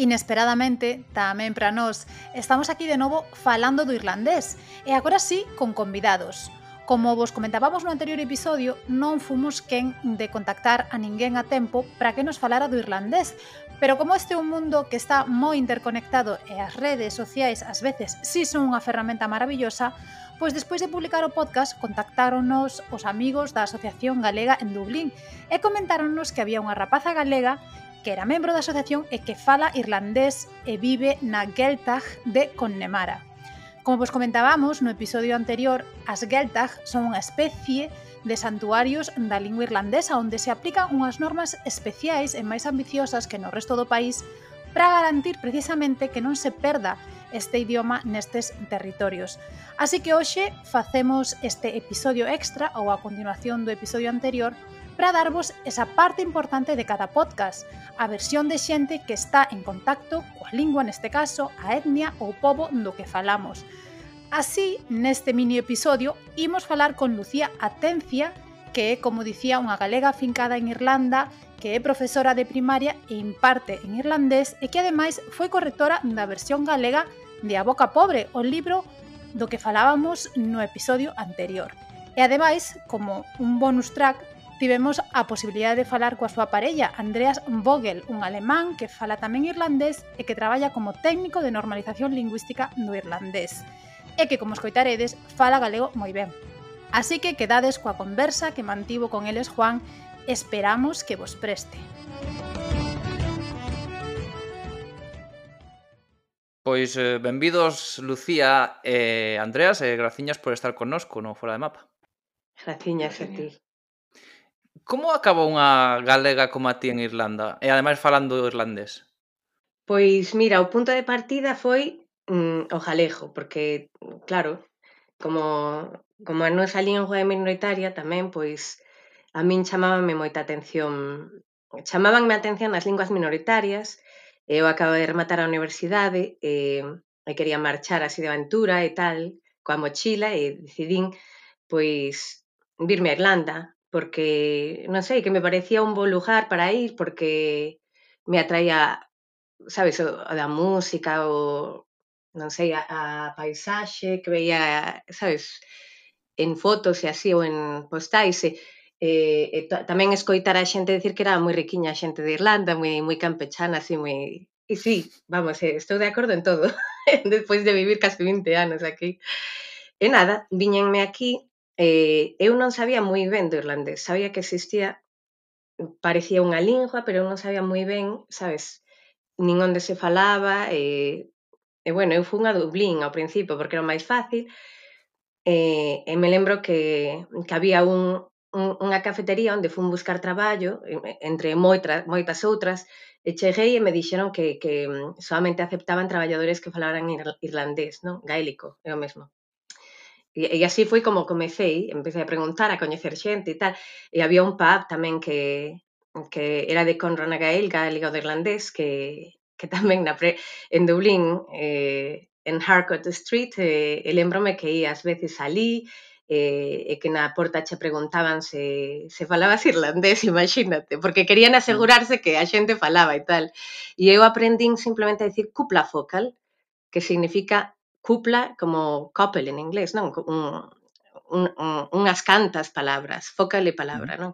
Inesperadamente, tamén para nós, estamos aquí de novo falando do irlandés, e agora sí con convidados. Como vos comentábamos no anterior episodio, non fomos quen de contactar a ninguén a tempo para que nos falara do irlandés, pero como este é un mundo que está moi interconectado e as redes sociais ás veces si son unha ferramenta maravillosa, pois despois de publicar o podcast contactáronos os amigos da Asociación Galega en Dublín e comentáronnos que había unha rapaza galega que era membro da asociación e que fala irlandés e vive na Geltag de Connemara. Como vos comentábamos no episodio anterior, as Geltag son unha especie de santuarios da lingua irlandesa onde se aplican unhas normas especiais e máis ambiciosas que no resto do país para garantir precisamente que non se perda este idioma nestes territorios. Así que hoxe facemos este episodio extra ou a continuación do episodio anterior para darvos esa parte importante de cada podcast, a versión de xente que está en contacto coa lingua neste caso, a etnia ou pobo do que falamos. Así, neste mini episodio, imos falar con Lucía Atencia, que é, como dicía, unha galega fincada en Irlanda, que é profesora de primaria e imparte en irlandés e que, ademais, foi correctora da versión galega de A Boca Pobre, o libro do que falábamos no episodio anterior. E ademais, como un bonus track, tivemos a posibilidade de falar coa súa parella, Andreas Vogel, un alemán que fala tamén irlandés e que traballa como técnico de normalización lingüística do irlandés e que, como escoitaredes, fala galego moi ben. Así que quedades coa conversa que mantivo con eles Juan, esperamos que vos preste. Pois eh, benvidos Lucía e Andreas e graciñas por estar connosco no Fora de Mapa. Graciñas a ti. Como acaba unha galega como a ti en Irlanda? E ademais falando irlandés. Pois mira, o punto de partida foi mm, o galego, porque claro, como como a nosa lingua é minoritaria tamén, pois a min chamábanme moita atención, chamábanme a atención as linguas minoritarias, eu acabo de rematar a universidade e, e quería marchar así de aventura e tal, coa mochila e decidín pois virme a Irlanda porque, non sei, que me parecía un bo lugar para ir porque me atraía, sabes, o, o da música, o, non sei, a, a paisaxe que veía, sabes, en fotos e así ou en postais e, e, e tamén escoitar a xente decir que era moi riquiña a xente de Irlanda, moi moi campechana, así moi E sí, vamos, eh, estou de acordo en todo, despois de vivir casi 20 anos aquí. E nada, viñenme aquí Eh, eu non sabía moi ben do irlandés, sabía que existía, parecía unha lingua, pero eu non sabía moi ben, sabes, nin onde se falaba, e, e bueno, eu fun a Dublín ao principio porque era máis fácil, e, e me lembro que, que había un, un, unha cafetería onde fun buscar traballo, entre moitas, moitas outras, e cheguei e me dixeron que, que mm, solamente aceptaban traballadores que falaran irlandés, non? gaélico, é o mesmo. E, e así foi como comecei, empecé a preguntar, a coñecer xente e tal. E había un pub tamén que, que era de Conran Gael, gaélico de irlandés, que, que tamén na pre, en Dublín, eh, en Harcourt Street, eh, e lembrome eh, que ia ás veces ali, eh, e que na porta che preguntaban se, se falabas irlandés, imagínate, porque querían mm. asegurarse que a xente falaba e tal. E eu aprendín simplemente a dicir cupla focal, que significa cupla como couple en inglés, non? Un, un, un, unhas cantas palabras, fócale palabra, non?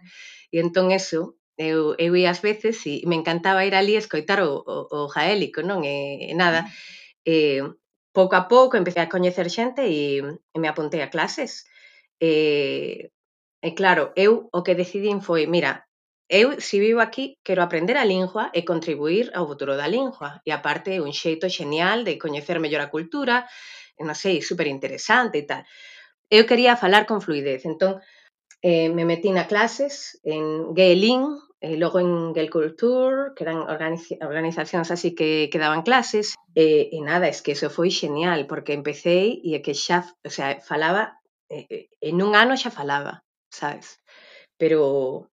E entón eso, eu, eu ia ás veces e me encantaba ir ali escoitar o, o, o gaélico, non? E, e nada, e, pouco a pouco empecé a coñecer xente e, e me apuntei a clases. E, e claro, eu o que decidín foi, mira, Eu, se vivo aquí, quero aprender a lingua e contribuir ao futuro da lingua. E aparte é un xeito xenial de coñecer mellor a cultura, non sei, super interesante e tal. Eu quería falar con fluidez, entón eh, me metí na clases en Gaelin, e eh, logo en Gael Culture, que eran organizacións así que, que daban clases, e, e nada, es que eso foi xenial, porque empecé e é que xa, o sea, falaba, eh, en un ano xa falaba, sabes? Pero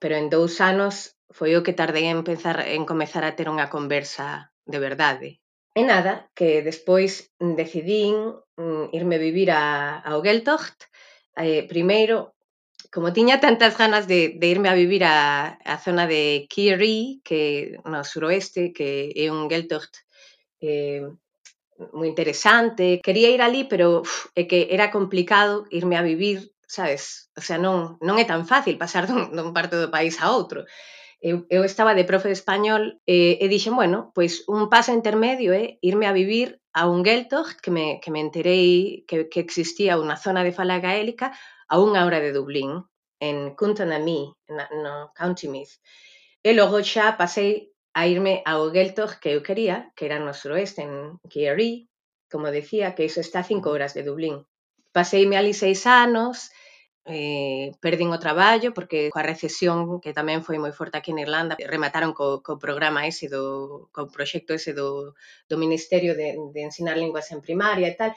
pero en dous anos foi o que tardei en pensar en comezar a ter unha conversa de verdade. E nada, que despois decidín mm, irme vivir a, ao Geltocht. Eh, primeiro, como tiña tantas ganas de, de irme a vivir a, a zona de Kiri, que no suroeste, que é un Geltocht eh, moi interesante. Quería ir ali, pero uf, é que era complicado irme a vivir sabes? O sea, non, non é tan fácil pasar dun, dun parte do país a outro. Eu, eu estaba de profe de español e, e dixen, bueno, pois un paso intermedio é irme a vivir a un Geltocht, que me, que me enterei que, que existía unha zona de fala gaélica a unha hora de Dublín, en Cuntanamí, no County Meath. E logo xa pasei a irme ao Geltocht que eu quería, que era no suroeste, en Kerry, como decía, que iso está a cinco horas de Dublín. Paseime ali seis anos, eh, perden o traballo porque coa recesión que tamén foi moi forte aquí en Irlanda remataron co, co programa ese do co proxecto ese do, do Ministerio de, de Ensinar Linguas en Primaria e tal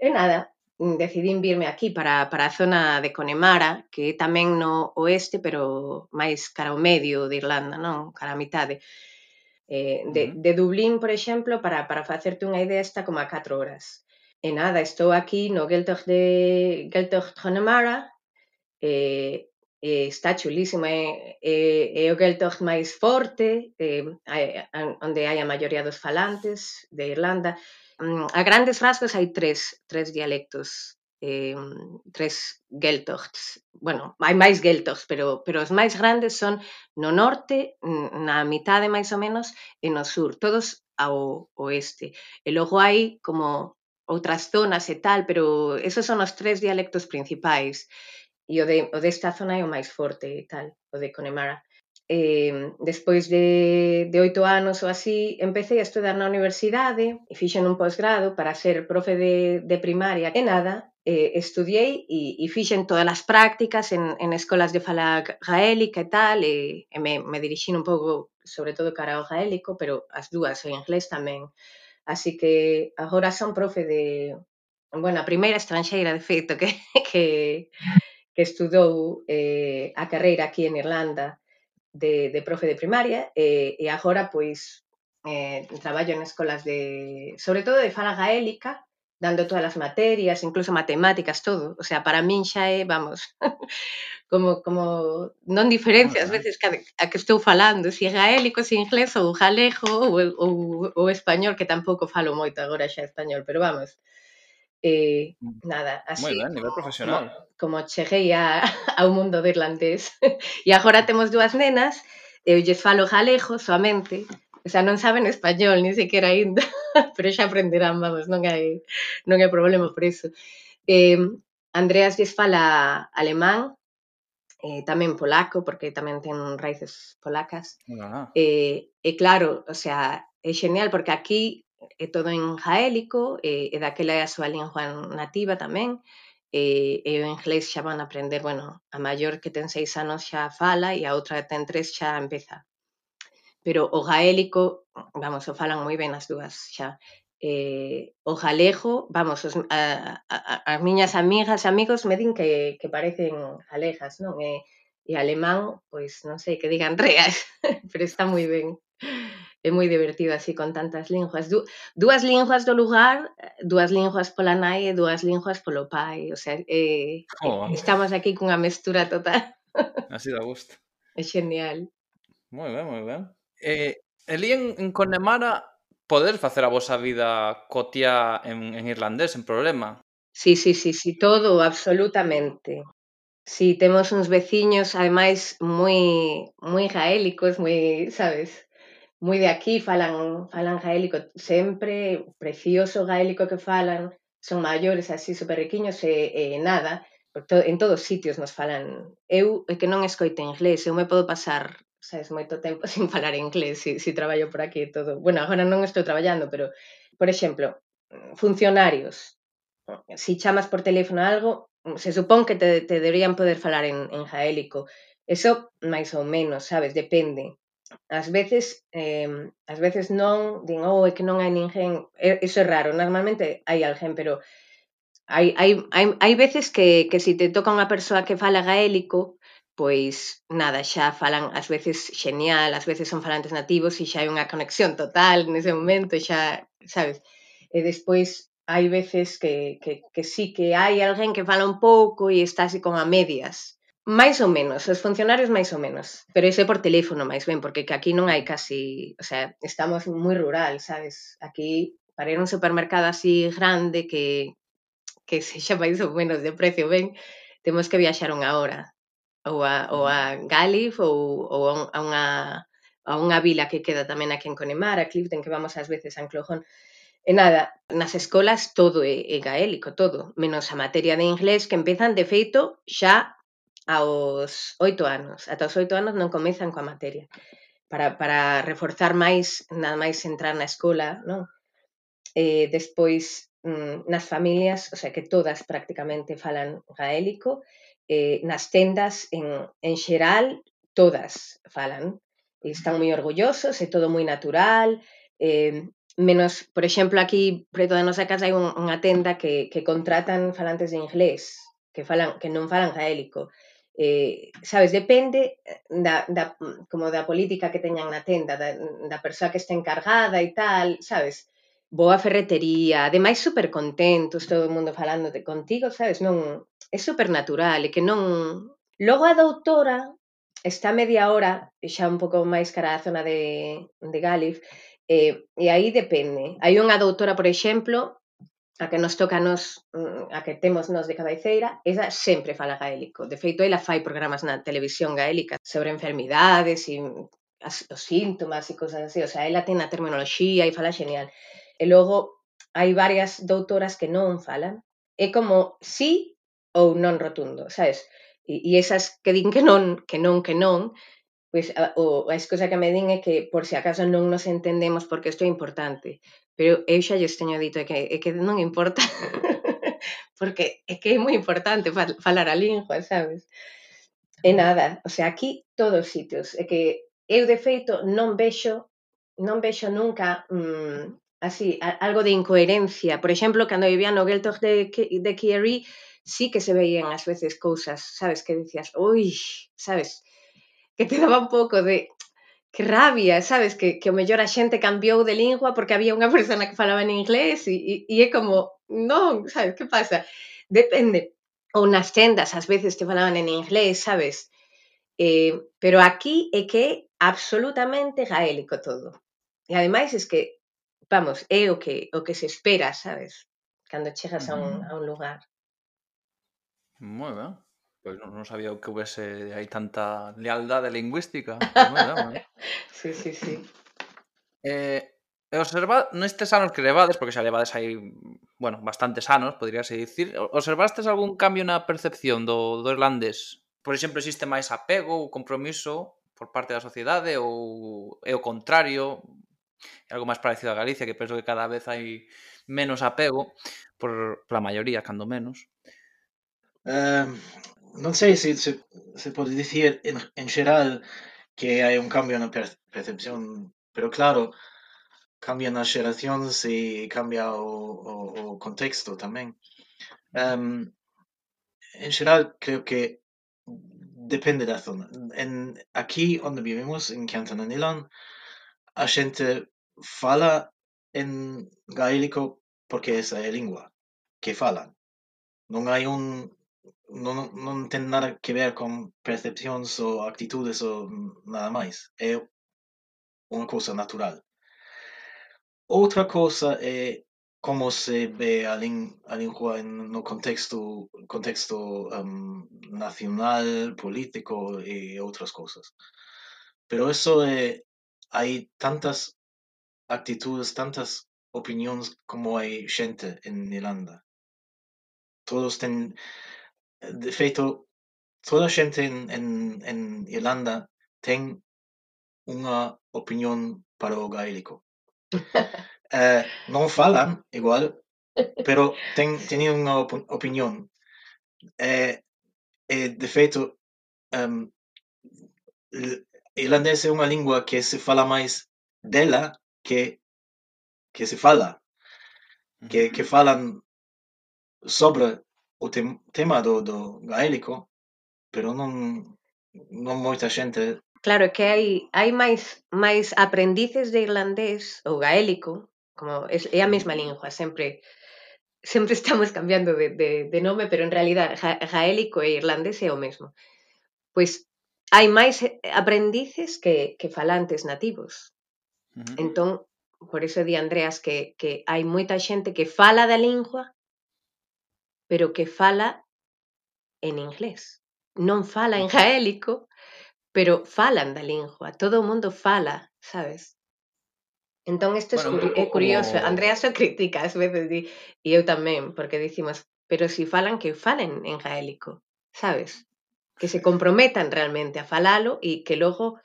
e nada, decidín virme aquí para, para a zona de Conemara que é tamén no oeste pero máis cara ao medio de Irlanda non cara a mitade eh, de, de Dublín, por exemplo, para, para facerte unha idea está como a 4 horas. E nada, estou aquí no Geltog de Geltog Connemara, eh, eh, está chulísima, é, é, é o Gaeltacht eh, eh, eh, máis forte, eh, onde hai a maioría dos falantes de Irlanda. Mm, a grandes rasgos hai tres, tres dialectos, eh, tres Gaeltachts. Bueno, hai máis Gaeltachts, pero, pero os máis grandes son no norte, na mitade máis ou menos, e no sur, todos ao oeste. E logo hai como outras zonas e tal, pero esos son os tres dialectos principais e o de, o desta zona é o máis forte e tal, o de Connemara. Eh, despois de, de oito anos ou así, empecé a estudar na universidade e fixen un posgrado para ser profe de, de primaria e nada, eh, estudiei e, e fixen todas as prácticas en, en escolas de fala gaélica e tal, e, e me, me dirixín un pouco sobre todo cara ao gaélico, pero as dúas o inglés tamén. Así que agora son profe de, bueno, a primeira estranxeira de feito que, que, que estudou eh, a carreira aquí en Irlanda de, de profe de primaria eh, e agora pois eh, traballo en escolas de, sobre todo de fala gaélica, dando todas as materias, incluso matemáticas, todo. O sea, para min xa é, vamos, como, como non diferencia ás veces que a, a que estou falando, se si é gaélico, se si inglés ou galego ou, ou, ou español, que tampouco falo moito agora xa español, pero vamos, Eh, mm. nada, así. Moi ben, nivel profesional. Como, como cheguei a, ao mundo do irlandés. e agora temos dúas nenas, eh, eu lles falo galego soamente, o sea, non saben español, ni sequera ainda, pero xa aprenderán, vamos, non hai, non hai problema por iso Eh, Andreas lles fala alemán, eh, tamén polaco, porque tamén ten raíces polacas. No, no. Eh, e claro, o sea, é genial, porque aquí é todo en gaélico, e, eh, e daquela é a súa lingua nativa tamén, e, eh, e o inglés xa van a aprender, bueno, a maior que ten seis anos xa fala e a outra que ten tres xa empeza. Pero o gaélico, vamos, o falan moi ben as dúas xa. Eh, o galego, vamos, os, a, a, as miñas amigas e amigos me din que, que parecen galegas, non? E, e alemán, pois non sei, que digan reas, pero está moi ben é moi divertido así con tantas linguas. Du, dúas linguas do lugar, eh, dúas linguas pola nai e dúas linguas polo pai. O sea, eh, oh. estamos aquí cunha mestura total. Así da gusto. É genial. Moi ben, moi ben. Eh, elí en, en Connemara podes facer a vosa vida cotiá en, en irlandés, en problema? Sí, sí, sí, sí, todo, absolutamente. Si sí, temos uns veciños ademais moi moi gaélicos, moi, sabes, moi de aquí, falan, falan gaélico sempre, precioso gaélico que falan, son maiores así super riquiños e, e nada, to, en todos sitios nos falan. Eu é que non escoito inglés, eu me podo pasar sabes, moito tempo sin falar inglés, si, si traballo por aquí e todo. Bueno, agora non estou traballando, pero, por exemplo, funcionarios, si chamas por teléfono algo, se supón que te, te deberían poder falar en, en gaélico. Eso, máis ou menos, sabes, depende ás veces eh, ás veces non din, oh, é que non hai ninguén iso é raro, normalmente hai alguén pero hai, hai, hai, hai veces que, que se si te toca unha persoa que fala gaélico pois nada, xa falan ás veces xenial, ás veces son falantes nativos e xa hai unha conexión total nese momento, xa, sabes? E despois hai veces que, que, que sí que hai alguén que fala un pouco e está así con a medias. Máis ou menos, os funcionarios máis ou menos, pero iso é por teléfono máis ben, porque que aquí non hai casi, o sea, estamos moi rural, sabes? Aquí para ir a un supermercado así grande que que sexa máis ou menos de precio ben, temos que viaxar unha hora ou a, ou a Galif ou, ou a unha a unha vila que queda tamén aquí en Conemar, a Clifton, que vamos ás veces a Anclojón. E nada, nas escolas todo é, é gaélico, todo, menos a materia de inglés que empezan de feito xa aos oito anos. Ata os oito anos non comezan coa materia. Para, para reforzar máis, nada máis entrar na escola, non? Eh, despois, mm, nas familias, o sea, que todas prácticamente falan gaélico, eh, nas tendas, en, en xeral, todas falan. E están moi orgullosos, é todo moi natural, eh, menos, por exemplo, aquí preto da nosa casa hai un, unha tenda que, que contratan falantes de inglés, que falan que non falan gaélico eh, sabes, depende eh, da, da, como da política que teñan na tenda, da, da persoa que está encargada e tal, sabes, boa ferretería, ademais super contentos, todo o mundo falando de contigo, sabes, non, é super natural, e que non... Logo a doutora está media hora, xa un pouco máis cara a zona de, de Galif, eh, e aí depende. Hai unha doutora, por exemplo, a que nos toca nos, mm, a que temos nos de cabeceira, esa sempre fala gaélico. De feito, ela fai programas na televisión gaélica sobre enfermidades e mm, as, os síntomas e cosas así. O sea, ela ten a terminoloxía e fala genial. E logo, hai varias doutoras que non falan. É como sí ou non rotundo, sabes? E, e esas que din que non, que non, que non, pois a, o, a excusa que me din é que por se si acaso non nos entendemos porque isto é importante, pero eu xa lles teño dito é que, é que non importa. Porque é que é moi importante falar a lingua, sabes? E nada, o sea, aquí todos os sitios, é que eu de feito non vexo non vexo nunca mmm, así, a, algo de incoherencia. Por exemplo, cando vivía no Geltog de, de Kiery, sí que se veían ás veces cousas, sabes, que decías, ui, sabes, que te daba un pouco de que rabia, sabes? Que, que o mellor a xente cambiou de lingua porque había unha persona que falaba en inglés e, e, e é como, non, sabes, que pasa? Depende. Ou nas tendas, ás veces te falaban en inglés, sabes? Eh, pero aquí é que é absolutamente gaélico todo. E ademais es que, vamos, é o que, o que se espera, sabes? Cando chegas a un, a un lugar. Moi ben. Pois non, non sabía que houvese hai tanta lealdade lingüística. Bueno, sí, sí, sí. Eh, E observa, nestes anos que levades, porque xa levades aí, bueno, bastantes anos, poderíase dicir, observastes algún cambio na percepción do, do irlandés? Por exemplo, existe máis apego ou compromiso por parte da sociedade ou é o contrario? É algo máis parecido a Galicia, que penso que cada vez hai menos apego por, por a maioría, cando menos. Eh, non sei se, se, se pode dicir en, en xeral que hai un cambio na percepción, pero claro, cambian as xeracións e cambia o, o, o contexto tamén. Um, en xeral, creo que depende da zona. En, aquí onde vivimos, en Canton Anilan, a xente fala en gaélico porque esa é a lingua que falan. Non hai un non, non ten nada que ver con percepcións ou actitudes ou nada máis. É unha cousa natural. Outra cousa é como se ve a, lin, a lingua en, no contexto contexto um, nacional, político e outras cousas. Pero eso é hai tantas actitudes, tantas opinións como hai xente en Irlanda. Todos ten de feito toda a xente en, en, en Irlanda ten unha opinión para o gaélico. uh, non falan igual, pero ten, teñen unha op opinión. Uh, eh, de feito, um, irlandés é unha lingua que se fala máis dela que que se fala, que, que falan sobre o tem, tema do, do gaélico, pero non, non moita xente Claro, que hai, hai máis, máis aprendices de irlandés ou gaélico, como é, é a mesma lingua, sempre sempre estamos cambiando de, de, de nome, pero en realidad gaélico e irlandés é o mesmo. Pois hai máis aprendices que, que falantes nativos. Uh -huh. Entón, por iso di Andreas que, que hai moita xente que fala da lingua pero que fala en inglés. Non fala en gaélico, pero falan da lingua. Todo o mundo fala, sabes? Entón, isto bueno, é curioso. Como... Andrea só critica as veces, di, e eu tamén, porque dicimos, pero si falan, que falen en gaélico, sabes? Que se comprometan realmente a falalo e que logo,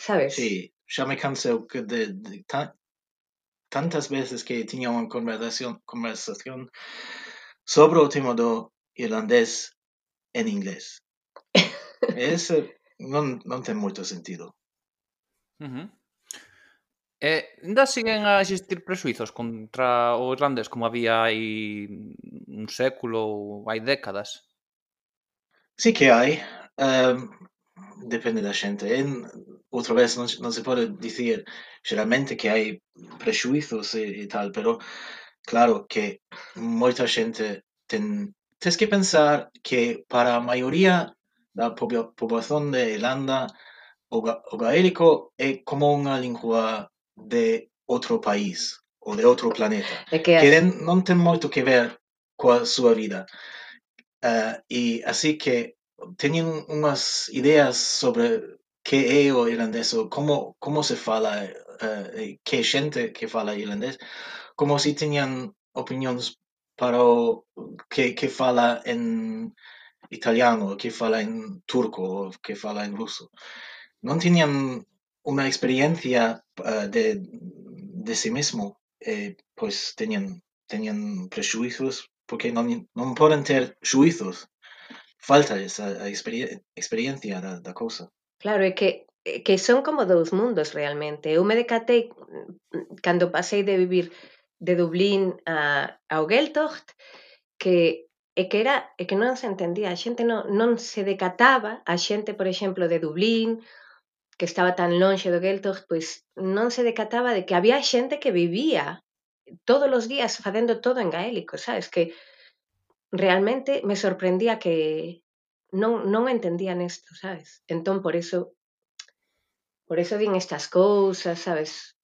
sabes? Sí, xa me canseu que de, de, tan, tantas veces que tiña unha conversación, conversación sobre o tema do irlandés en inglés. Ese non, non ten moito sentido. Uh -huh. Eh, ainda siguen a existir presuizos contra o irlandés como había hai un século ou hai décadas? Sí que hai. Um, depende da xente. En, outra vez non, non se pode dicir xeralmente que hai prexuizos e, e tal, pero Claro que mucha gente ten... tienes que pensar que para mayoría la población de Irlanda, o gaélico es como una lengua de otro país o de otro planeta. Es que, que no tiene mucho que ver con su vida. Uh, y así que tienen unas ideas sobre qué es o irlandés o cómo, cómo se fala, uh, qué gente que fala irlandés, como si teñan opinións para que, que fala en italiano, que fala en turco que fala en ruso. Non teñan unha experiencia uh, de, de si mismo, eh, pois teñen, teñen prexuizos porque non, non poden ter xuizos. Falta esa a experien experiencia da, da cousa. Claro, é que que son como dous mundos realmente. Eu me decatei cando pasei de vivir de Dublín a, ao Geltocht que e que era e que non se entendía, a xente non, non se decataba, a xente, por exemplo, de Dublín, que estaba tan lonxe do Geltocht, pois non se decataba de que había xente que vivía todos os días facendo todo en gaélico, sabes? Que realmente me sorprendía que non, non entendían isto, sabes? Entón, por eso, por eso din estas cousas, sabes?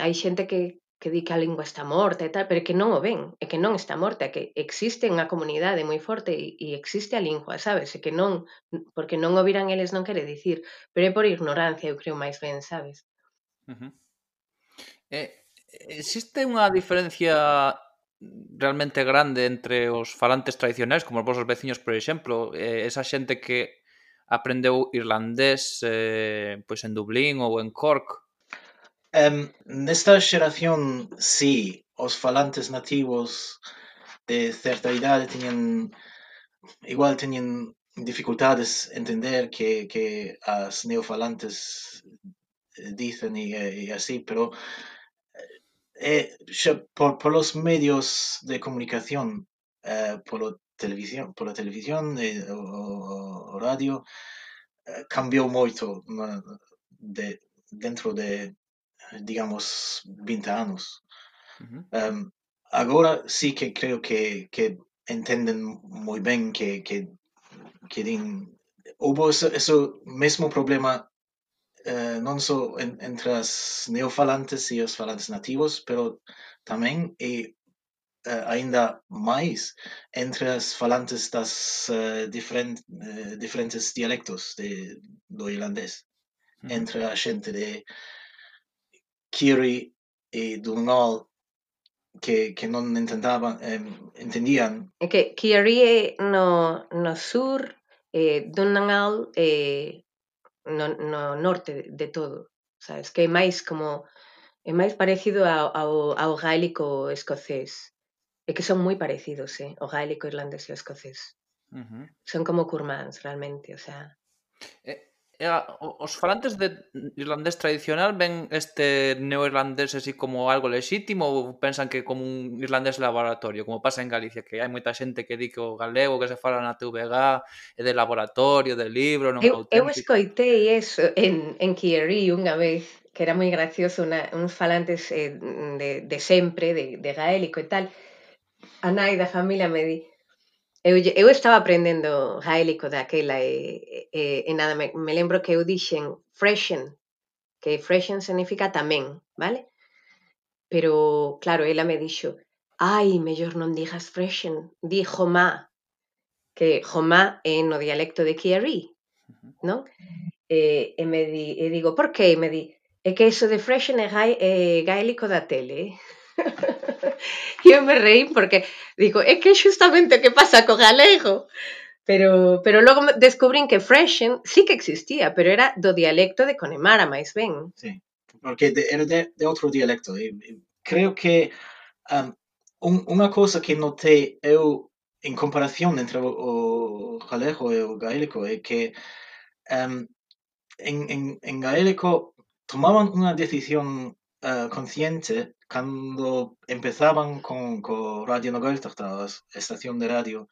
Hai xente que, que di que a lingua está morta e tal, pero que non o ven, é que non está morta, é que existe unha comunidade moi forte e, e existe a lingua, sabes? É que non, porque non o viran eles non quere dicir, pero é por ignorancia, eu creo máis ben, sabes? Uh -huh. eh, existe unha diferencia realmente grande entre os falantes tradicionais, como os vosos veciños, por exemplo, eh, esa xente que aprendeu irlandés eh, pois en Dublín ou en Cork, nesta xeración si os falantes nativos de certa idade teñen igual teñen dificultades entender que, que as neofalantes dicen e, e así, pero eh, xa por, por los medios de comunicación, eh, polo televisión, pola televisión e o, o radio, eh, cambiou moito na, de, dentro de digamos, 20 anos. Uh -huh. um, agora sí que creo que, que entenden moi ben que, que, que din hubo ese, ese mesmo problema uh, non só en, entre as neofalantes e os falantes nativos, pero tamén e uh, ainda máis entre as falantes das uh, diferent, uh, diferentes dialectos de, do irlandés. -huh. Entre a xente de Kiri e Dunol que, que non ehm, entendían. Que Curie eh, no, no sur, eh, Durnoll eh, no, no norte de todo. Sabes? Que é máis como é máis parecido ao, ao, ao gaélico escocés. É que son moi parecidos, eh? o gaélico irlandés e o escocés. Uh -huh. Son como curmáns, realmente, o sea... Eh, Eh, os falantes de irlandés tradicional ven este neoirlandés así como algo lexítimo ou pensan que como un irlandés laboratorio, como pasa en Galicia, que hai moita xente que di que o galego que se fala na TVG é de laboratorio, de libro, non eu, auténtico. Eu escoitei eso en, en Kierí unha vez, que era moi gracioso, una, uns falantes eh, de, de sempre, de, de gaélico e tal. A nai da familia me di, Eu, eu estaba aprendendo gaélico daquela e, e, e nada, me, me lembro que eu dixen freshen, que freshen significa tamén, vale? Pero, claro, ela me dixo, ai, mellor non digas freshen, di jomá, que jomá é no dialecto de Kiari, non? E, e me di, e digo, por que? E me di, é que iso de freshen é, gai, é gaélico da tele, eh". e eu me reí porque digo, é que é xustamente o que pasa co galego. Pero, pero logo descubrín que Freshen sí que existía, pero era do dialecto de Conemara, máis ben. Sí, porque de, era de, de outro dialecto. E, e, creo que um, un, unha cosa que notei eu en comparación entre o, o galego e o gaélico é que um, en, en, en gaélico tomaban unha decisión uh, consciente cando empezaban con co Radio Noveltachta, a estación de radio,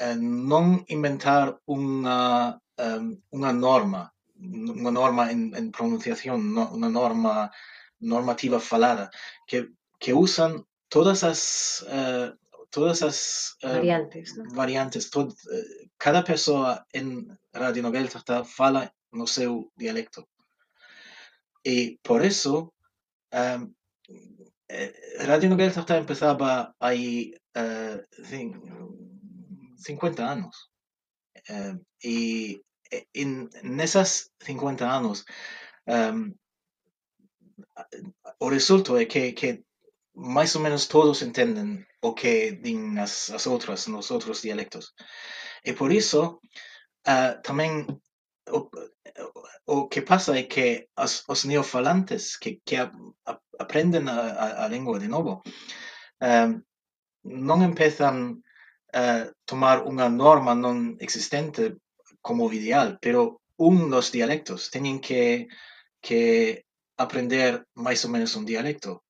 eh, non inventar unha, um, unha norma, unha norma en, en pronunciación, no, unha norma normativa falada, que, que usan todas as uh, todas as uh, variantes, ¿no? variantes todo, uh, cada persoa en Radio Noveltachta fala no seu dialecto. E por eso relativamente que él estaba empezaba ahí eh, uh, 50 años. Uh, y eh, en, en, esas 50 años, em, um, resultado es que, que, más o menos todos entienden o que en las, las otras, en los otros dialectos. Y por eso, uh, también o, o que pasa é que os, os neofalantes que, que a, a, aprenden a, a, a lingua de novo um, non empezan a tomar unha norma non existente como ideal, pero un dos dialectos teñen que, que aprender máis ou menos un dialecto.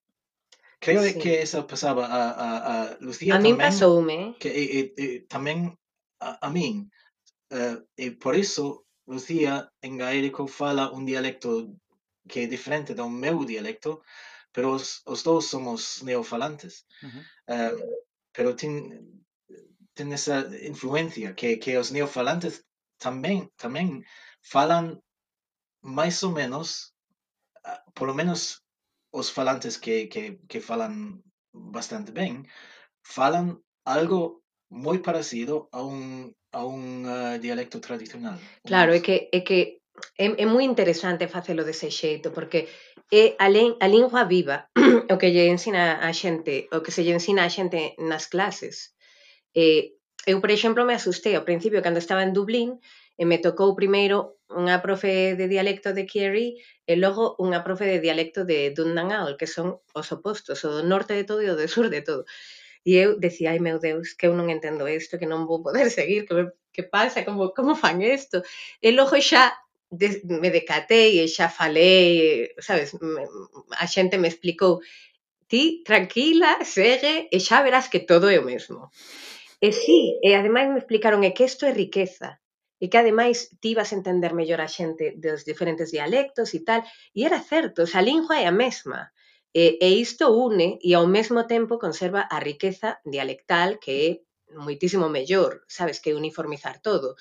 Creo sí. que esa pasaba a, a, a Lucía a tamén. A min pasoume. Que, e, e, tamén a, a min. Uh, e por iso Lucía en gaélico fala un dialecto que é diferente do meu dialecto, pero os, os dous somos neofalantes. Uh -huh. uh, eh, pero ten, ten esa influencia que, que os neofalantes tamén, tamén falan máis ou menos, por lo menos os falantes que, que, que falan bastante ben, falan algo moi parecido a un a un uh, dialecto tradicional. Claro, é que, é que é, é moi interesante facelo dese xeito, porque é a, len, a lingua viva o que lle ensina a xente, o que se lle ensina a xente nas clases. Eh, eu, por exemplo, me asustei ao principio cando estaba en Dublín e me tocou primeiro unha profe de dialecto de Kerry e logo unha profe de dialecto de Dundangal, que son os opostos, o do norte de todo e o do sur de todo. E eu decía, ai meu Deus, que eu non entendo isto, que non vou poder seguir, que, me, que pasa, como, como fan isto? E logo xa de, me decatei e xa falei, sabes, me, a xente me explicou, ti tranquila, segue e xa verás que todo é o mesmo. E sí, e ademais me explicaron é que isto é riqueza, e que ademais ti vas entender mellor a xente dos diferentes dialectos e tal, e era certo, o sea, a lingua é a mesma, E, e isto une e ao mesmo tempo conserva a riqueza dialectal que é moitísimo mellor, sabes, que uniformizar todo.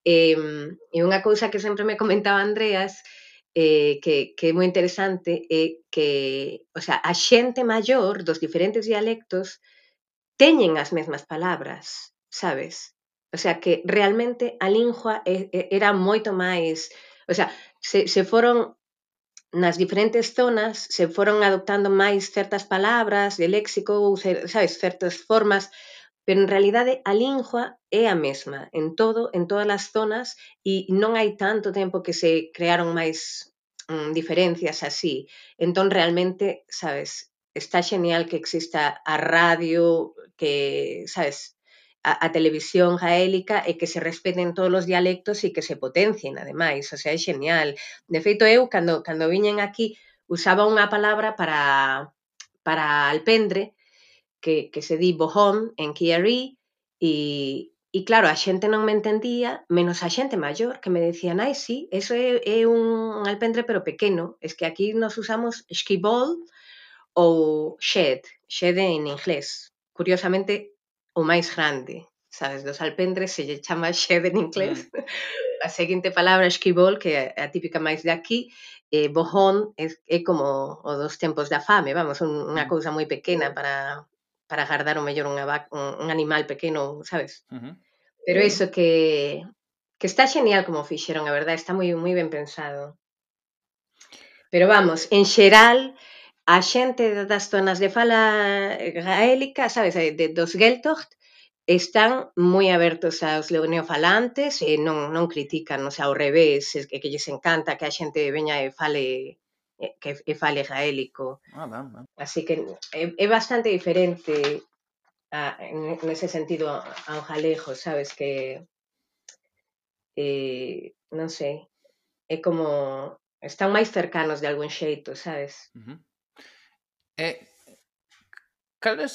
E, e unha cousa que sempre me comentaba Andreas eh, que, que é moi interesante é que o sea, a xente maior dos diferentes dialectos teñen as mesmas palabras, sabes? O sea, que realmente a lingua era moito máis... O sea, se, se foron nas diferentes zonas se foron adoptando máis certas palabras de léxico ou, sabes, certas formas, pero en realidade a lingua é a mesma en todo, en todas as zonas e non hai tanto tempo que se crearon máis mm, diferencias así. Entón realmente, sabes, está genial que exista a radio que, sabes, a, a televisión gaélica e que se respeten todos os dialectos e que se potencien, ademais, o sea, é genial. De feito, eu, cando, cando viñen aquí, usaba unha palabra para, para alpendre, que, que se di bohón en Kiari, e, e claro, a xente non me entendía, menos a xente maior, que me decían, ai, sí, eso é, é un alpendre pero pequeno, es que aquí nos usamos esquibol ou shed, shed en inglés, curiosamente o máis grande, sabes, dos alpendres se lle chama xeve en inglés. Mm. A seguinte palabra esquibol, que é a típica máis de aquí, eh, bojón é, é como o dos tempos da fame, vamos, un, unha mm. cousa moi pequena para para agardar o mellor unha vaca, un, un animal pequeno, sabes? Uh -huh. Pero iso que que está genial como fixeron, a verdade, está moi moi ben pensado. Pero vamos, en xeral, a xente das zonas de fala gaélica, sabes, eh, de, dos Geltocht, están moi abertos aos leoneofalantes e non, non critican, o sea, ao revés, que, que lles encanta que a xente veña e fale que e fale gaélico. Ah, ben, ben. Así que é, é bastante diferente a, nese sentido ao galego, sabes, que eh, non sei, é como están máis cercanos de algún xeito, sabes? Uh -huh. E cales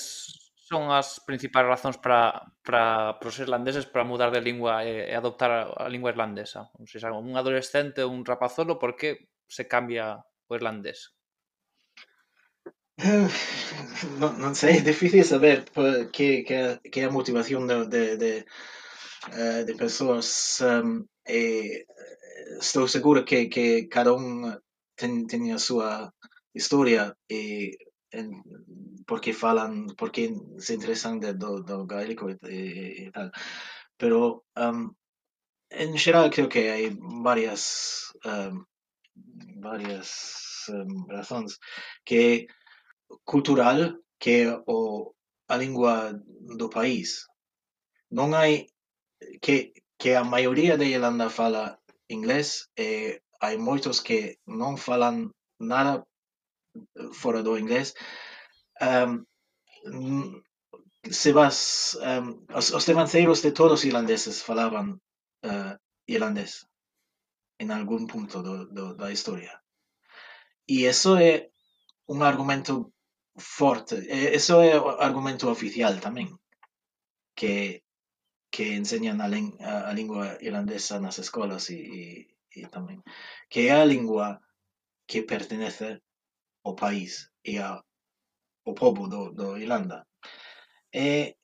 son as principais razóns para, para, para os irlandeses para mudar de lingua e, e adoptar a, a lingua irlandesa? Non sei, un adolescente ou un rapazolo, por que se cambia o irlandés? Eh, non, non sei, é difícil saber que, que, que é a motivación de, de, de, eh, de persoas um, e estou seguro que, que cada un ten, ten a súa historia e porque falan, porque se interesan de, do, do gaélico e, e, e tal. Pero um, en xeral creo que hai varias um, varias um, razóns que cultural que o a lingua do país. Non hai que que a maioría de Irlanda fala inglés e hai moitos que non falan nada fora do inglês, um, se vas, um, os, os, levanceiros de todos irlandeses falaban uh, irlandés en algún punto de la historia. Y eso es un argumento fuerte, e, eso es un argumento oficial también, que, que enseñan la, la lengua irlandesa en las escuelas y, e, y, e, y también, que es la lengua que pertenece o país e a, o povo do, do Irlanda. E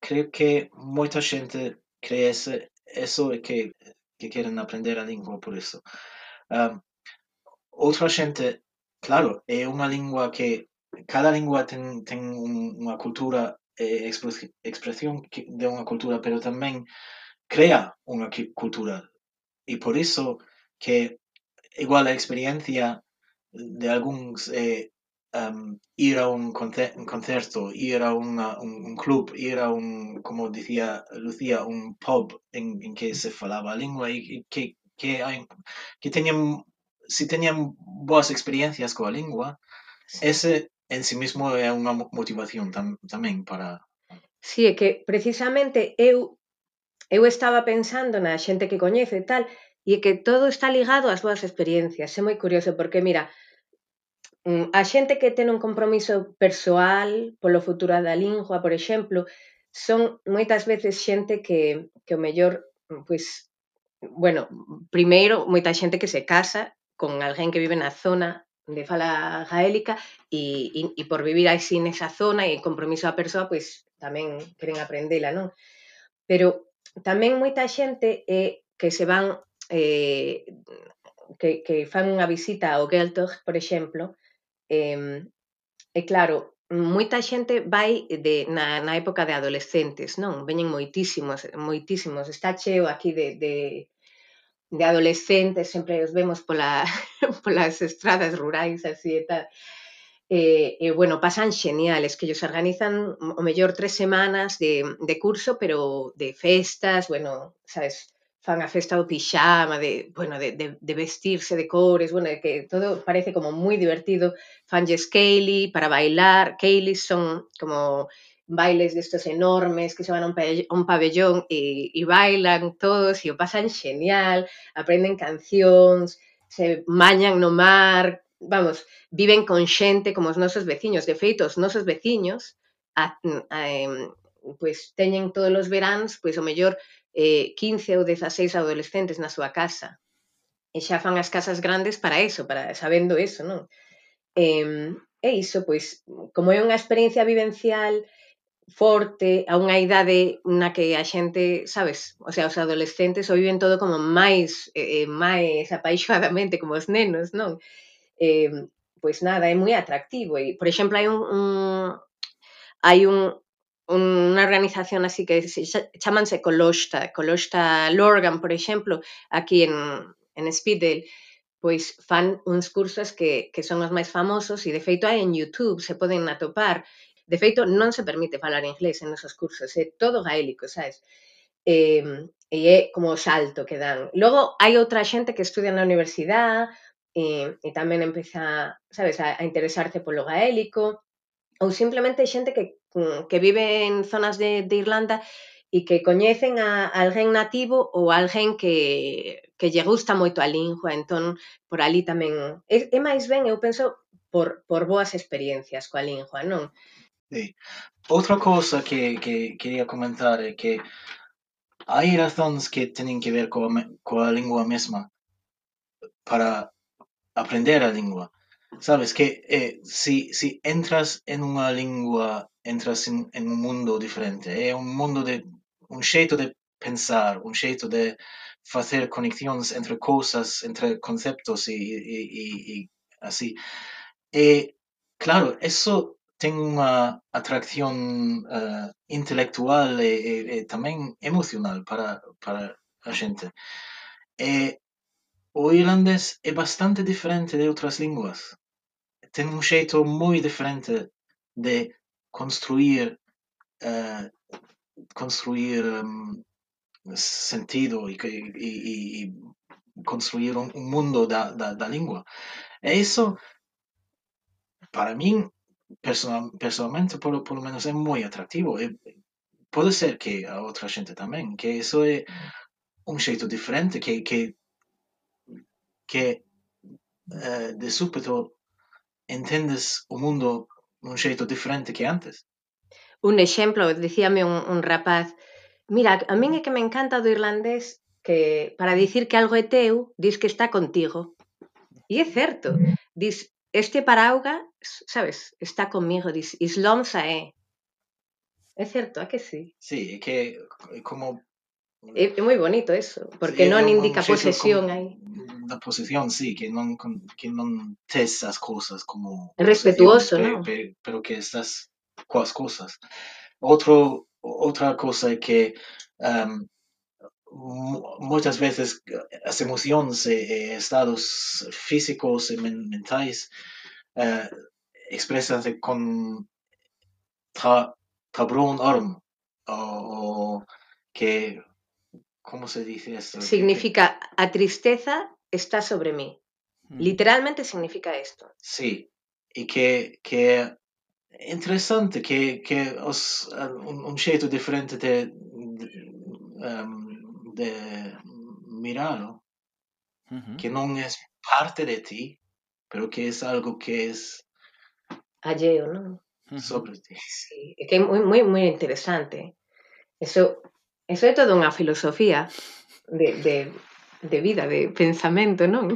creo que moita xente crece eso e que, que queren aprender a lingua por iso. Um, outra xente, claro, é unha lingua que cada lingua ten, ten unha cultura eh, e expresión de unha cultura, pero tamén crea unha cultura. E por iso que igual a experiencia de algúns eh, um, ir a un, concer un concerto, ir a una, un, un club, ir a un, como dicía Lucía, un pub en, en que se falaba a lingua e que, que, hai, que teñan, si teñan boas experiencias coa lingua, ese en sí mismo é unha motivación tam, tamén para... Sí, é que precisamente eu eu estaba pensando na xente que coñece e tal, e que todo está ligado ás súas experiencias. É moi curioso porque, mira, mm, a xente que ten un compromiso persoal polo futuro da lingua, por exemplo, son moitas veces xente que, que o mellor, pois, bueno, primeiro, moita xente que se casa con alguén que vive na zona de fala gaélica e, e, e por vivir así nesa zona e compromiso da persoa, pois tamén queren aprendela, non? Pero tamén moita xente é que se van eh, que, que fan unha visita ao Geltog, por exemplo, eh, e claro, moita xente vai de, na, na época de adolescentes, non? Veñen moitísimos, moitísimos. Está cheo aquí de, de, de adolescentes, sempre os vemos pola, polas estradas rurais así e tal. E, e bueno, pasan geniales, que ellos organizan o mellor tres semanas de, de curso, pero de festas, bueno, sabes, fan a festa do pixama, de, bueno, de, de, de vestirse de cores, bueno, de que todo parece como moi divertido. Fanlles Kaylee para bailar. Kaylee son como bailes destos enormes que se van a un pabellón e, e bailan todos e o pasan genial, aprenden cancións, se mañan no mar, vamos, viven con xente como os nosos veciños. De feito, os nosos veciños a, a, pois teñen todos os veráns, pois o mellor eh, 15 ou 16 adolescentes na súa casa. E xa fan as casas grandes para eso, para sabendo eso, non? Eh, e iso, pois, como é unha experiencia vivencial forte, a unha idade na que a xente, sabes, o sea, os adolescentes o viven todo como máis eh, eh máis apaixoadamente como os nenos, non? Eh, pois nada, é moi atractivo e, por exemplo, hai un, un hai un, unha organización así que se chamanse Colosta, Colosta Lorgan, por exemplo, aquí en, en Speeddale, pois fan uns cursos que, que son os máis famosos e de feito hai en YouTube, se poden atopar. De feito, non se permite falar inglés en esos cursos, é todo gaélico, sabes? E, e é como o salto que dan. Logo, hai outra xente que estudia na universidade e, e tamén empeza, sabes, a, a interesarse polo gaélico ou simplemente xente que que vive en zonas de, de Irlanda e que coñecen a alguén nativo ou alguén que, que lle gusta moito a lingua, entón por ali tamén é, é máis ben, eu penso, por, por boas experiencias coa lingua, non? Sí. Outra cousa que, que quería comentar é que hai razóns que teñen que ver coa, coa lingua mesma para aprender a lingua. Sabes que eh, si, si entras en unha lingua, entras en, en un mundo diferente. É un mundo de un xeito de pensar, un xeito de facer conexións entre cousas, entre conceptos e, e, e, e así. E, claro, eso ten unha atracción uh, intelectual e, e, e tamén emocional para, para a xente. E o irlandés é bastante diferente de outras linguas. Ten un xeito moi diferente de construir uh, construir um, sentido e, e, e construir un mundo da, da, da língua. E isso, para mim, personal, personalmente, por, por lo menos, é moi atractivo. E pode ser que a outra gente tamén, que isso é un xeito diferente, que, que, que uh, de súpeto entendes o mundo nun xeito diferente que antes. Un exemplo, dicíame un, un rapaz, mira, a min é que me encanta do irlandés que para dicir que algo é teu, dis que está contigo. E é certo, dis, este parauga, sabes, está comigo, dis, islomsa é. É certo, é que sí? Sí, é que como Es muy bonito eso, porque sí, indica posesión ahí. La posesión, sí, que no que non te esas cosas como... Respetuoso, ¿no? Pero, pero que estas cosas. Otro, otra cosa es que um, muchas veces las emociones, e, e estados físicos y mentales eh, uh, expresan con ta, tabrón arm o, o que como se dice esto? Significa a tristeza está sobre mí. Mm. Literalmente significa esto. Sí, e que, que interessante che, che os, un, un xeito diferente de, de, um, de uh -huh. que non é parte de ti pero que é algo que non? Uh -huh. sobre ti sí, é que é moi, moi, moi interesante eso, Eso é toda unha filosofía de, de, de vida, de pensamento, non?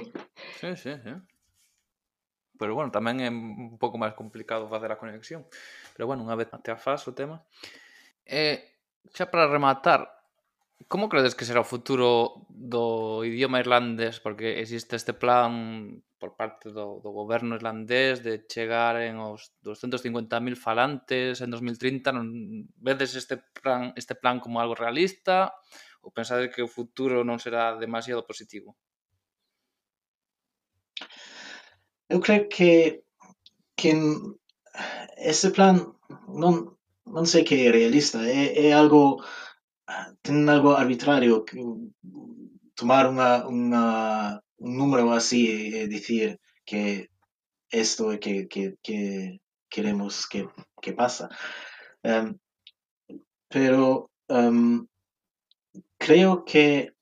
Sí, sí, sí. Pero bueno, tamén é un pouco máis complicado facer a conexión. Pero bueno, unha vez te afas o tema. E xa para rematar, como credes que será o futuro do idioma irlandés? Porque existe este plan por parte do, do goberno irlandés de chegar en os 250.000 falantes en 2030 non vedes este plan este plan como algo realista ou pensades que o futuro non será demasiado positivo? Eu creo que que ese plan non non sei que é realista, é, é algo ten algo arbitrario tomar unha, unha un número así e, e dicir que esto que, que, que queremos que, pasa. Um, pero um, creo que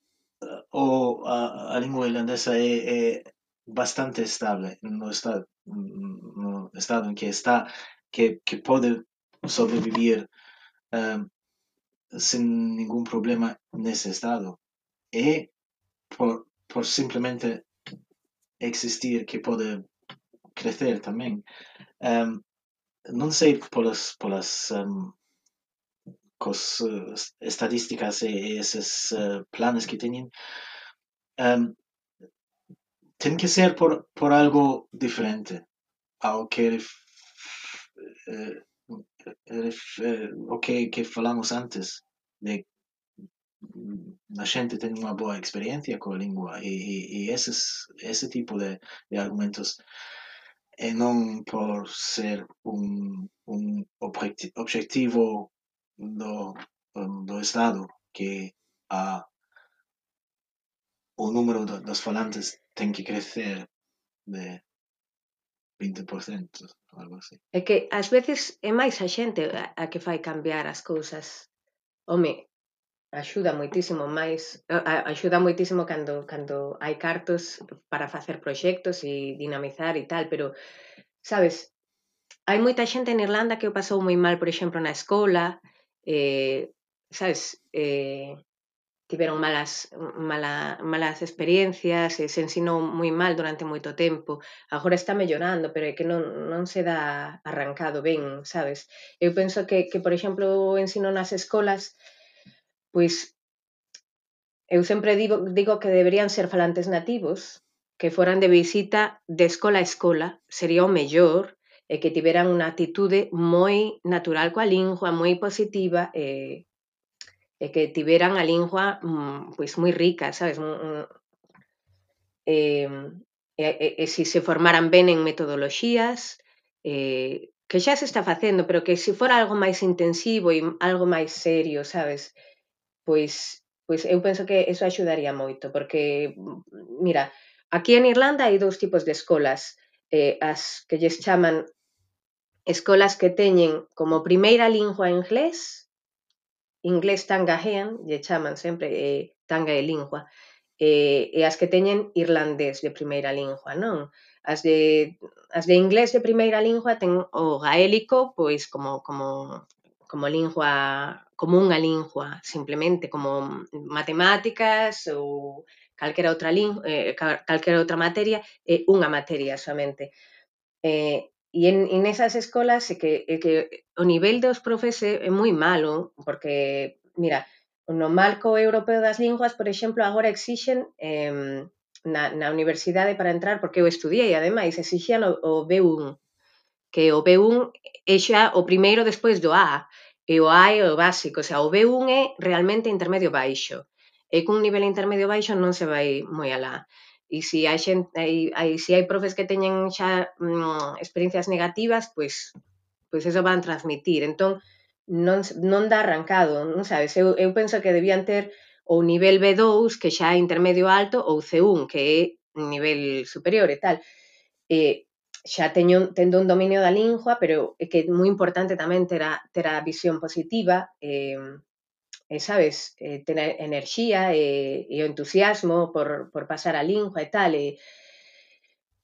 o, a, a lingua irlandesa é, é bastante estable no estado, no estado en que está, que, que puede sobrevivir um, sin ningún problema nesse estado. E por, por simplemente existir que puede crecer también. Em, no sé por las, por las em, eh, estadísticas y esos eh, planes que tienen. Em, tiene que ser por, por algo diferente, aunque eh, eh que hablamos antes, de a xente ten unha boa experiencia coa lingua e, e, e eses, ese tipo de, de argumentos eh, e non por ser un, un obxectivo do, do um, Estado que a, o número dos falantes ten que crecer de 20%, algo así. É que ás veces é máis a xente a que fai cambiar as cousas. Home, axuda moitísimo máis, eh, axuda moitísimo cando cando hai cartos para facer proxectos e dinamizar e tal, pero sabes, hai moita xente en Irlanda que o pasou moi mal, por exemplo, na escola, eh, sabes, eh, tiveron malas mala, malas experiencias, e se ensinou moi mal durante moito tempo. Agora está mellorando, pero é que non, non se dá arrancado ben, sabes? Eu penso que, que por exemplo, o ensino nas escolas pois eu sempre digo, digo que deberían ser falantes nativos que foran de visita de escola a escola, sería o mellor, e que tiveran unha atitude moi natural coa lingua, moi positiva, e, e que tiveran a lingua pois moi rica, sabes? E, e, e, e se se formaran ben en metodoloxías, e, que xa se está facendo, pero que se fora algo máis intensivo e algo máis serio, sabes? Pois pois eu penso que eso axudaría moito, porque, mira, aquí en Irlanda hai dous tipos de escolas, eh, que lles chaman escolas que teñen como primeira lingua inglés, inglés tangahean, lle chaman sempre eh, tanga e lingua, eh, e que teñen irlandés de primeira lingua, non? As de, as de inglés de primeira lingua ten o gaélico, pois como, como como lingua, como unha lingua, simplemente como matemáticas ou calquera outra lingua, eh, calquera outra materia, é eh, unha materia somente. Eh, e en, en esas escolas é que, é que o nivel dos profes é, é moi malo, porque, mira, no marco europeo das linguas, por exemplo, agora exixen eh, na, na universidade para entrar, porque eu estudiei, ademais, exixían o, o B1, que o B1 é xa o primeiro despois do A, e o A é o básico, o sea, o B1 é realmente intermedio baixo, e cun nivel intermedio baixo non se vai moi alá. E se hai, xente, hai, hai, se hai profes que teñen xa mm, experiencias negativas, pois, pois eso van transmitir. Entón, non, non dá arrancado, non sabes? Eu, eu penso que debían ter ou nivel B2, que xa é intermedio alto, ou C1, que é nivel superior e tal. E, xa teño, tendo un dominio da lingua, pero é que é moi importante tamén ter a, ter a visión positiva, eh, e sabes, eh, ter enerxía e, e o entusiasmo por, por pasar a lingua e tal, e,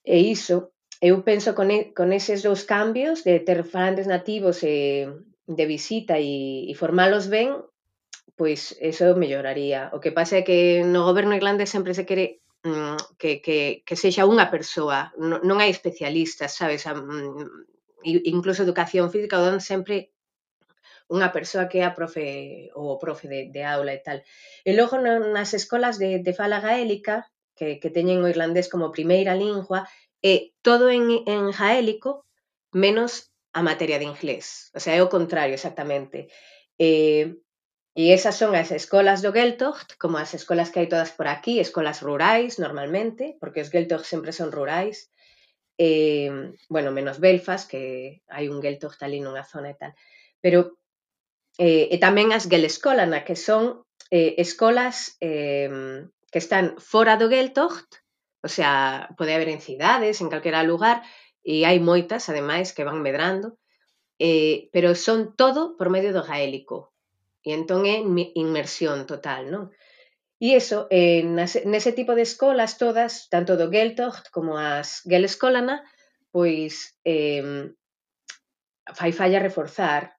e iso, eu penso con, e, con eses dous cambios de ter falantes nativos e de visita e, e formalos ben, pois eso melloraría. O que pasa é que no goberno irlandés sempre se quere Mm, que, que, que sexa unha persoa, non hai especialistas, sabes? A, mm, incluso educación física o dan sempre unha persoa que é a profe ou o profe de, de aula e tal. E logo nas escolas de, de fala gaélica, que, que teñen o irlandés como primeira lingua, é todo en, en gaélico menos a materia de inglés. O sea, é o contrario exactamente. Eh, E esas son as escolas do Geltocht, como as escolas que hai todas por aquí, escolas rurais normalmente, porque os Geltocht sempre son rurais, eh, bueno, menos Belfast, que hai un Geltocht ali nunha zona e tal. Pero eh, e tamén as Gelescola, na que son eh, escolas eh, que están fora do Geltocht, o sea, pode haber en cidades, en calquera lugar, e hai moitas, ademais, que van medrando, eh, pero son todo por medio do gaélico, E entón é inmersión total, non? E iso, eh, nese tipo de escolas todas, tanto do Geltocht como as Gelescolana, pois eh, fai falla reforzar,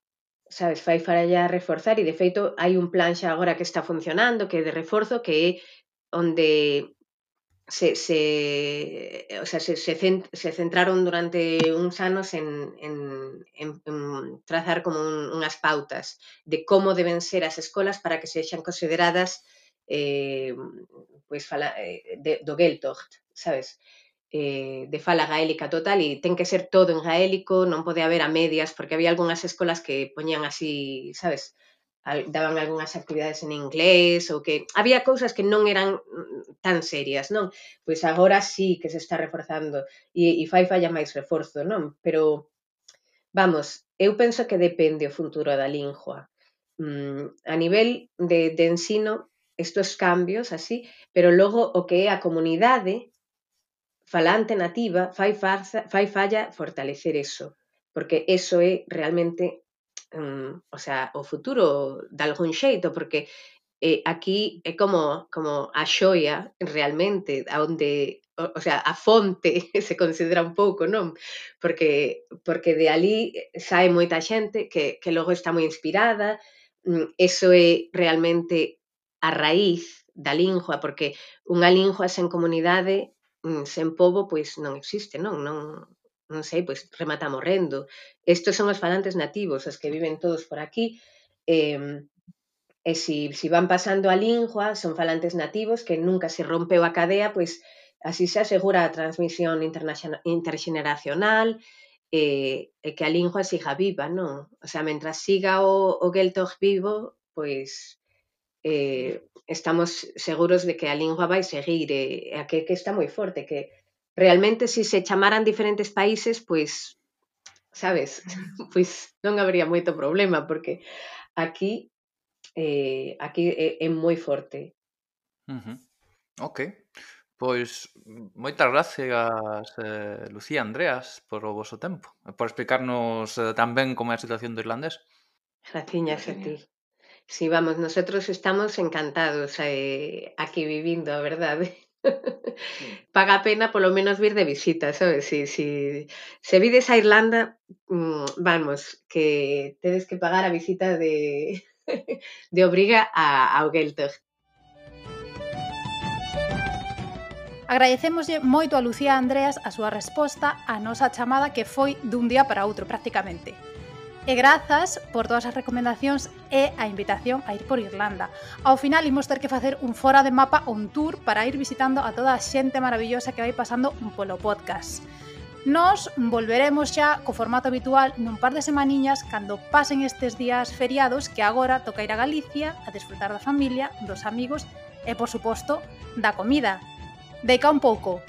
sabes, fai falla reforzar e de feito hai un plan xa agora que está funcionando, que é de reforzo, que é onde se, se, eh, o sea, se, se, centraron durante uns anos en, en, en, en trazar como un, unhas pautas de como deben ser as escolas para que sexan consideradas eh, pues, fala, eh, de, do Geltocht, sabes? Eh, de fala gaélica total e ten que ser todo en gaélico, non pode haber a medias, porque había algunhas escolas que poñían así, sabes? Eh, daban algunhas actividades en inglés ou que había cousas que non eran tan serias, non? Pois agora sí que se está reforzando e, e fai falla máis reforzo, non? Pero vamos, eu penso que depende o futuro da lingua. Mm, a nivel de, de ensino, estos cambios así, pero logo o que é a comunidade falante nativa fai, farza, fai falla fortalecer eso, porque eso é realmente um, o sea, o futuro de algún xeito, porque eh, aquí é como, como a xoia realmente, onde, o, o sea, a fonte se considera un pouco, non? Porque, porque de ali sae moita xente que, que logo está moi inspirada, mm, eso é realmente a raíz da lingua, porque unha lingua sen comunidade, mm, sen povo, pois non existe, non? Non, non sei, pois remata morrendo. Estos son os falantes nativos, os que viven todos por aquí, eh, e si, si van pasando a lingua, son falantes nativos que nunca se rompeu a cadea, pois así se asegura a transmisión intergeneracional e, e que a lingua siga viva, non? O sea, mentras siga o, o Geltog vivo, pois eh, estamos seguros de que a lingua vai seguir, e, e a que, que está moi forte, que realmente se se chamaran diferentes países, pois sabes, pois non habría moito problema porque aquí eh, aquí é, é moi forte. Uh -huh. Ok. Pois moitas gracias eh, Lucía Andreas por o voso tempo por explicarnos eh, tan ben como é a situación do irlandés. Graciñas a ti. Si sí, vamos, nosotros estamos encantados eh, aquí vivindo, a verdade. Paga a pena polo menos vir de visita, sabes? Si, si, se vides a Irlanda, mm, vamos, que tedes que pagar a visita de, de obriga a, ao Geltog. Agradecémoslle moito a Lucía Andreas a súa resposta á nosa chamada que foi dun día para outro prácticamente. E grazas por todas as recomendacións e a invitación a ir por Irlanda. Ao final imos ter que facer un fora de mapa ou un tour para ir visitando a toda a xente maravillosa que vai pasando polo podcast. Nos volveremos xa co formato habitual nun par de semaniñas cando pasen estes días feriados que agora toca ir a Galicia a desfrutar da familia, dos amigos e, por suposto, da comida. Deica un pouco,